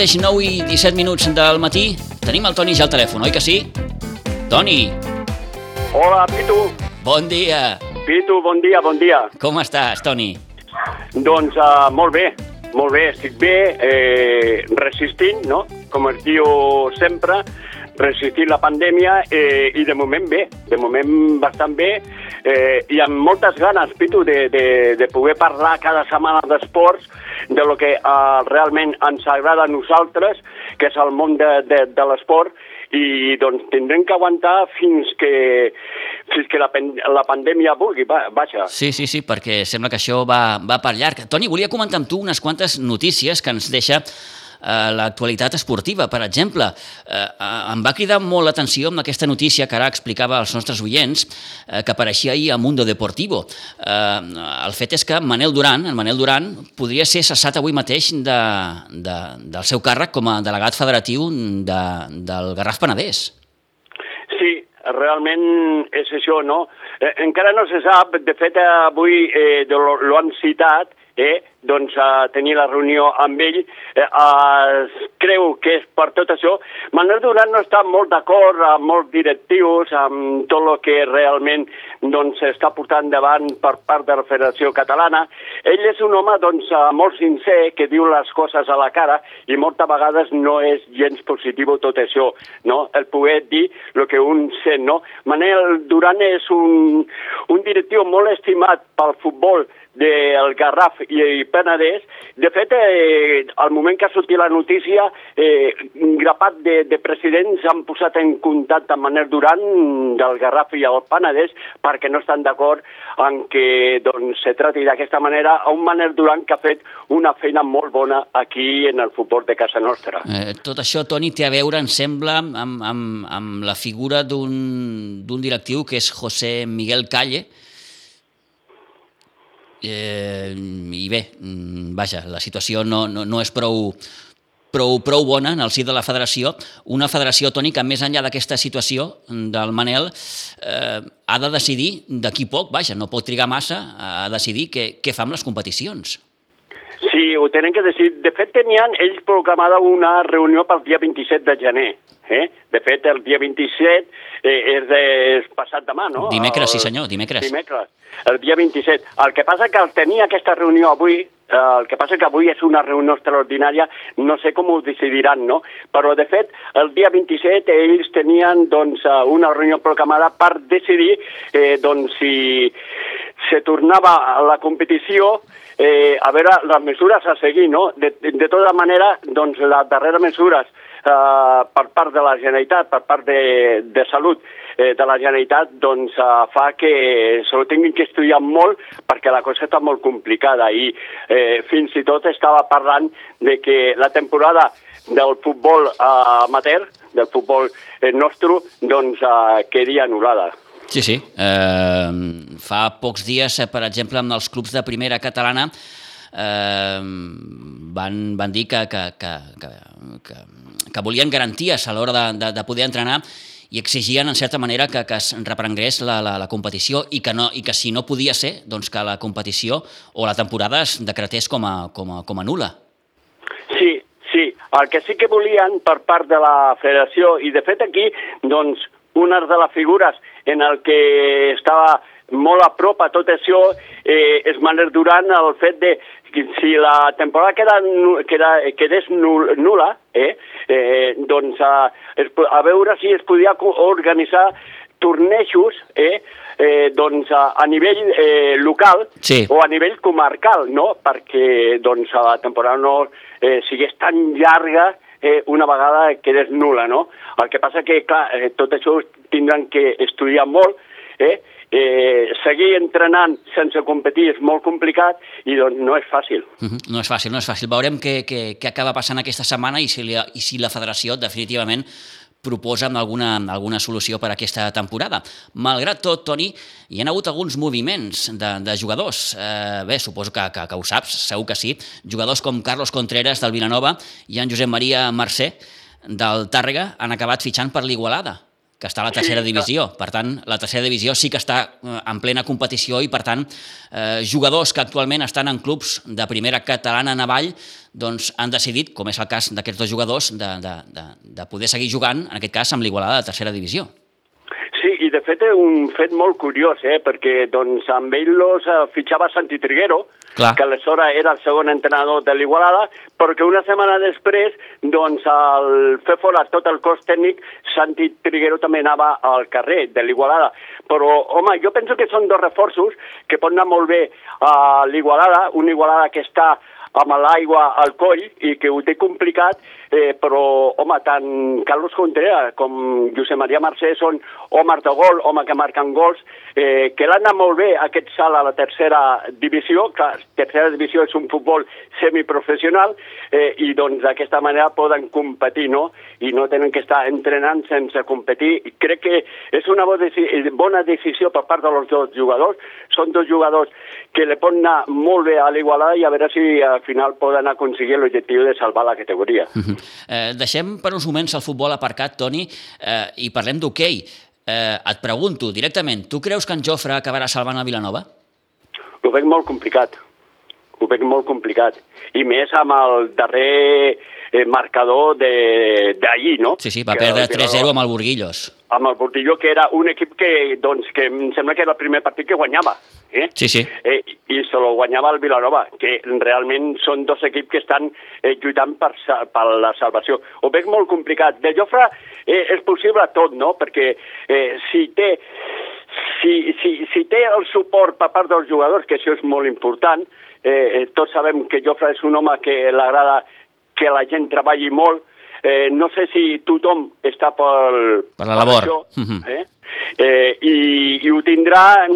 Mateix 9 i 17 minuts del matí. Tenim el Toni ja al telèfon, oi que sí? Toni, Hola, Pitu. bon dia. Pitu, bon dia, bon dia. Com estàs, Toni? Doncs uh, molt bé, molt bé, estic bé, eh, resistint, no? Com es diu sempre, resistint la pandèmia eh, i de moment bé, de moment bastant bé eh, i amb moltes ganes, Pitu, de, de, de poder parlar cada setmana d'esports, de lo que eh, realment ens agrada a nosaltres, que és el món de, de, de l'esport, i doncs tindrem que aguantar fins que, fins que la, la pandèmia vulgui, va, vaja. Sí, sí, sí, perquè sembla que això va, va per llarg. Toni, volia comentar amb tu unes quantes notícies que ens deixa eh, l'actualitat esportiva. Per exemple, eh, em va cridar molt l'atenció amb aquesta notícia que ara explicava als nostres oients, eh, que apareixia ahir a Mundo Deportivo. Eh, el fet és que Manel Duran, en Manel Duran, podria ser cessat avui mateix de, de, del seu càrrec com a delegat federatiu de, del Garraf Penedès. Sí, realment és això, no? Eh, encara no se sap, de fet avui eh, lo han citat, eh, doncs a tenir la reunió amb ell, eh, es creu que és per tot això. Manuel Duran no està molt d'acord amb molts directius, amb tot el que realment doncs, portant davant per part de la Federació Catalana. Ell és un home doncs, eh, molt sincer, que diu les coses a la cara i moltes vegades no és gens positiu tot això, no? el poder dir el que un sent. No? Manel Duran és un, un directiu molt estimat pel futbol Garraf i Penedès. De fet, eh, al moment que ha sortit la notícia, eh, un grapat de, de presidents han posat en contacte amb Manel Duran del Garraf i el Penedès perquè no estan d'acord en que doncs, se trati d'aquesta manera a un Manel Duran que ha fet una feina molt bona aquí en el futbol de casa nostra. Eh, tot això, Toni, té a veure, em sembla, amb, amb, amb la figura d'un directiu que és José Miguel Calle. Eh, I bé, mm, vaja, la situació no, no, no és prou, prou, prou bona en el si de la federació. Una federació, Toni, que més enllà d'aquesta situació del Manel, eh, ha de decidir d'aquí poc, vaja, no pot trigar massa a decidir què, què fa amb les competicions. Sí, ho tenen que decidir. De fet, tenien ells programada una reunió pel dia 27 de gener. Eh? De fet, el dia 27 eh, és, de, és passat demà, no? Dimecres, sí El- senyor, dimecres. Dimecres, el dia 27. El que passa que al tenir aquesta reunió avui, eh, el que passa que avui és una reunió extraordinària, no sé com ho decidiran, no? Però, de fet, el dia 27 ells tenien doncs, eh, una reunió programada per decidir eh, doncs, si se tornava a la competició eh, a veure les mesures a seguir, no? De, de tota manera, doncs, les darreres mesures eh, per part de la Generalitat, per part de, de Salut eh, de la Generalitat, doncs eh, fa que se ho tinguin que estudiar molt perquè la cosa està molt complicada i eh, fins i tot estava parlant de que la temporada del futbol eh, amateur, del futbol eh, nostre, doncs eh, quedia anul·lada. Sí, sí. Eh, fa pocs dies, eh, per exemple, amb els clubs de primera catalana, eh, van, van dir que, que, que, que, que, que volien garanties a l'hora de, de, de poder entrenar i exigien, en certa manera, que, que es reprengués la, la, la competició i que, no, i que si no podia ser, doncs que la competició o la temporada es decretés com a, com a, com a nula. Sí, sí. El que sí que volien per part de la federació, i de fet aquí, doncs, una de les figures en el que estava molt a prop a tot això eh, és Manel Duran el fet de que si la temporada queda, queda, quedés nul, nula, eh, eh, doncs a, es, a veure si es podia organitzar tornejos eh, eh, doncs a, a nivell eh, local Sí. o a nivell comarcal, no? perquè doncs, la temporada no eh, sigués tan llarga eh, una vegada quedés nula, no? El que passa que, clar, eh, tot això tindran que estudiar molt, eh? Eh, seguir entrenant sense competir és molt complicat i doncs no és fàcil. Uh -huh. No és fàcil, no és fàcil. Veurem què, què, què acaba passant aquesta setmana i si, li, i si la federació definitivament proposa alguna, alguna solució per a aquesta temporada. Malgrat tot, Toni, hi ha hagut alguns moviments de, de jugadors. Eh, bé, suposo que, que, que ho saps, segur que sí. Jugadors com Carlos Contreras del Vilanova i en Josep Maria Mercè del Tàrrega han acabat fitxant per l'Igualada. Que està a la tercera sí, divisió. Per tant, la tercera divisió sí que està eh, en plena competició i, per tant, eh, jugadors que actualment estan en clubs de primera catalana en avall doncs han decidit, com és el cas d'aquests dos jugadors, de, de, de, de poder seguir jugant, en aquest cas, amb l'Igualada de tercera divisió. I de fet un fet molt curiós, eh? perquè doncs, amb ell los uh, fitxava Santi Triguero, Clar. que aleshores era el segon entrenador de l'Igualada, perquè una setmana després, doncs, al fer fora tot el cos tècnic, Santi Triguero també anava al carrer de l'Igualada. Però, home, jo penso que són dos reforços que poden anar molt bé a l'Igualada, una Igualada que està amb l'aigua al coll i que ho té complicat, eh, però, home, tant Carlos Contreras com Josep Maria Mercè són homes de gol, home que marquen gols, eh, que l'han anat molt bé aquest salt a la tercera divisió, que tercera divisió és un futbol semiprofessional, eh, i doncs d'aquesta manera poden competir, no? I no tenen que estar entrenant sense competir. I crec que és una bona decisió per part dels dos jugadors. Són dos jugadors que le poden anar molt bé a l'Igualada i a veure si al final poden aconseguir l'objectiu de salvar la categoria. Uh -huh. eh, deixem per uns moments el futbol aparcat, Toni, eh, i parlem d'hoquei. Eh, et pregunto directament, tu creus que en Jofre acabarà salvant a Vilanova? Ho veig molt complicat. Ho veig molt complicat. I més amb el darrer eh, marcador d'ahir, no? Sí, sí, va que perdre 3-0 amb el Burguillos. Amb el Burguillo, que era un equip que, doncs, que em sembla que era el primer partit que guanyava. Eh? Sí, sí. Eh, I se lo guanyava el Vilanova, que realment són dos equips que estan eh, lluitant per, per la salvació. Ho veig molt complicat. De Jofre eh, és possible tot, no? Perquè eh, si té si, si, si té el suport per part dels jugadors, que això és molt important, eh, tots sabem que Jofre és un home que l'agrada que la gent treballi molt, eh, no sé si tothom està per, per la labor. Per això, mhm. eh? Eh, i, i ho tindrà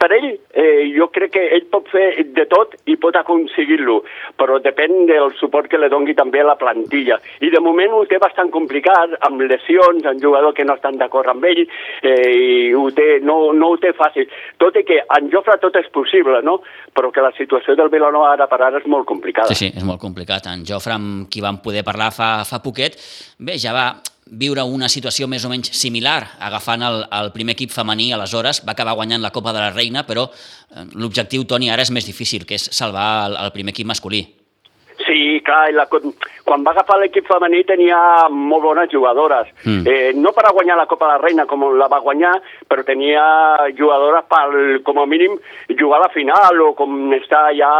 per ell. Eh, jo crec que ell pot fer de tot i pot aconseguir-lo, però depèn del suport que li dongui també a la plantilla. I de moment ho té bastant complicat, amb lesions, amb jugadors que no estan d'acord amb ell, eh, i ho té, no, no ho té fàcil. Tot i que en Jofre tot és possible, no? però que la situació del Vilanova ara per ara és molt complicada. Sí, sí, és molt complicat. En Jofre, amb qui vam poder parlar fa, fa poquet, bé, ja va viure una situació més o menys similar, agafant el, el primer equip femení, aleshores va acabar guanyant la Copa de la Reina, però eh, l'objectiu, Toni, ara és més difícil, que és salvar el, el primer equip masculí. Sí, clar, la, quan va agafar l'equip femení tenia molt bones jugadores. Mm. Eh, no per a guanyar la Copa de la Reina com la va guanyar, però tenia jugadores per, com a mínim, jugar a la final o com estar ja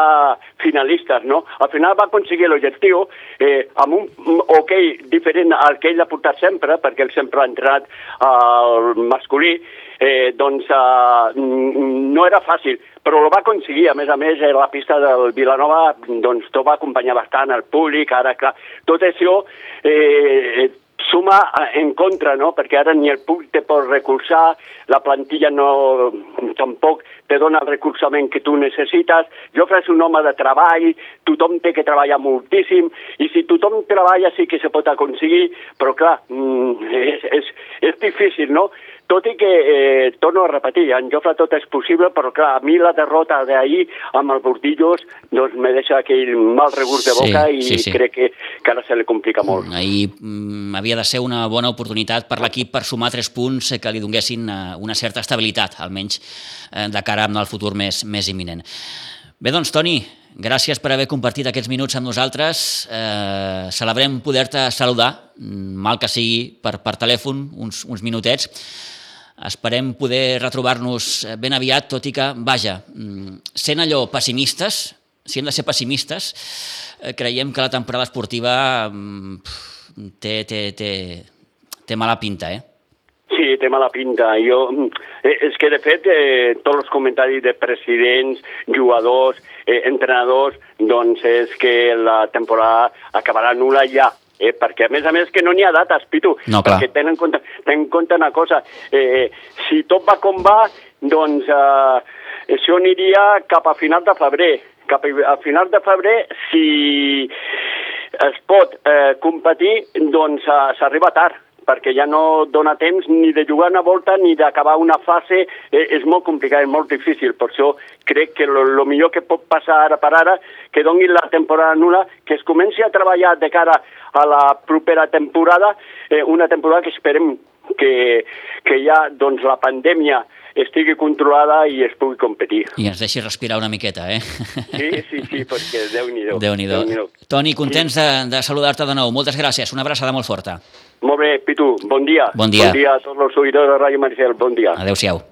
finalistes, no? Al final va aconseguir l'objectiu eh, amb un hoquei diferent al que ell ha portat sempre, perquè ell sempre ha entrenat al masculí, eh, doncs eh, no era fàcil, però ho va aconseguir. A més a més, eh, la pista del Vilanova doncs, tot va acompanyar bastant el públic, ara, clar, tot això eh, suma en contra, no? perquè ara ni el públic te pot recolzar, la plantilla no, tampoc te dona el recolzament que tu necessites, jo és un home de treball, tothom té que treballar moltíssim, i si tothom treballa sí que se pot aconseguir, però clar, mm, és, és, és difícil, no? Tot i que, eh, torno a repetir, en Jofre tot és possible, però clar, a mi la derrota d'ahir amb el Bordillos doncs me deixa aquell mal regust de boca sí, i sí, sí. crec que, que ara se li complica molt. Mm, ahir mm, havia de ser una bona oportunitat per l'equip per sumar tres punts que li donguessin eh, una certa estabilitat, almenys eh, de cara al futur més, més imminent. Bé, doncs, Toni, gràcies per haver compartit aquests minuts amb nosaltres. Eh, celebrem poder-te saludar, mal que sigui per, per telèfon, uns, uns minutets. Esperem poder retrobar-nos ben aviat, tot i que, vaja, mm, sent allò pessimistes, si hem de ser pessimistes, eh, creiem que la temporada esportiva mm, té, té, té, té mala pinta, eh? Sí, té mala pinta. Jo, mm, eh, és que, de fet, eh, tots els comentaris de presidents, jugadors, eh, entrenadors, doncs és que la temporada acabarà nula ja eh, perquè a més a més que no n'hi ha dates, Pitu, no, perquè tenen en compte, tenen en compte una cosa, eh, si tot va com va, doncs eh, això aniria cap a final de febrer, cap a final de febrer, si es pot eh, competir, doncs eh, s'arriba tard, perquè ja no dona temps ni de jugar una volta ni d'acabar una fase, eh, és molt complicat, és molt difícil, per això crec que el millor que pot passar ara per ara, que doni la temporada nula, que es comenci a treballar de cara a la propera temporada, eh, una temporada que esperem que, que ja doncs, la pandèmia estigui controlada i es pugui competir. I ens deixi respirar una miqueta, eh? Sí, sí, sí, perquè Déu-n'hi-do. Déu-n'hi-do. Déu Toni, contents sí. de, de saludar-te de nou. Moltes gràcies, una abraçada molt forta. Molt bé, Pitu, bon dia. Bon dia. Bon dia a tots els oïdors de Ràdio Maricel, bon dia. Adéu-siau.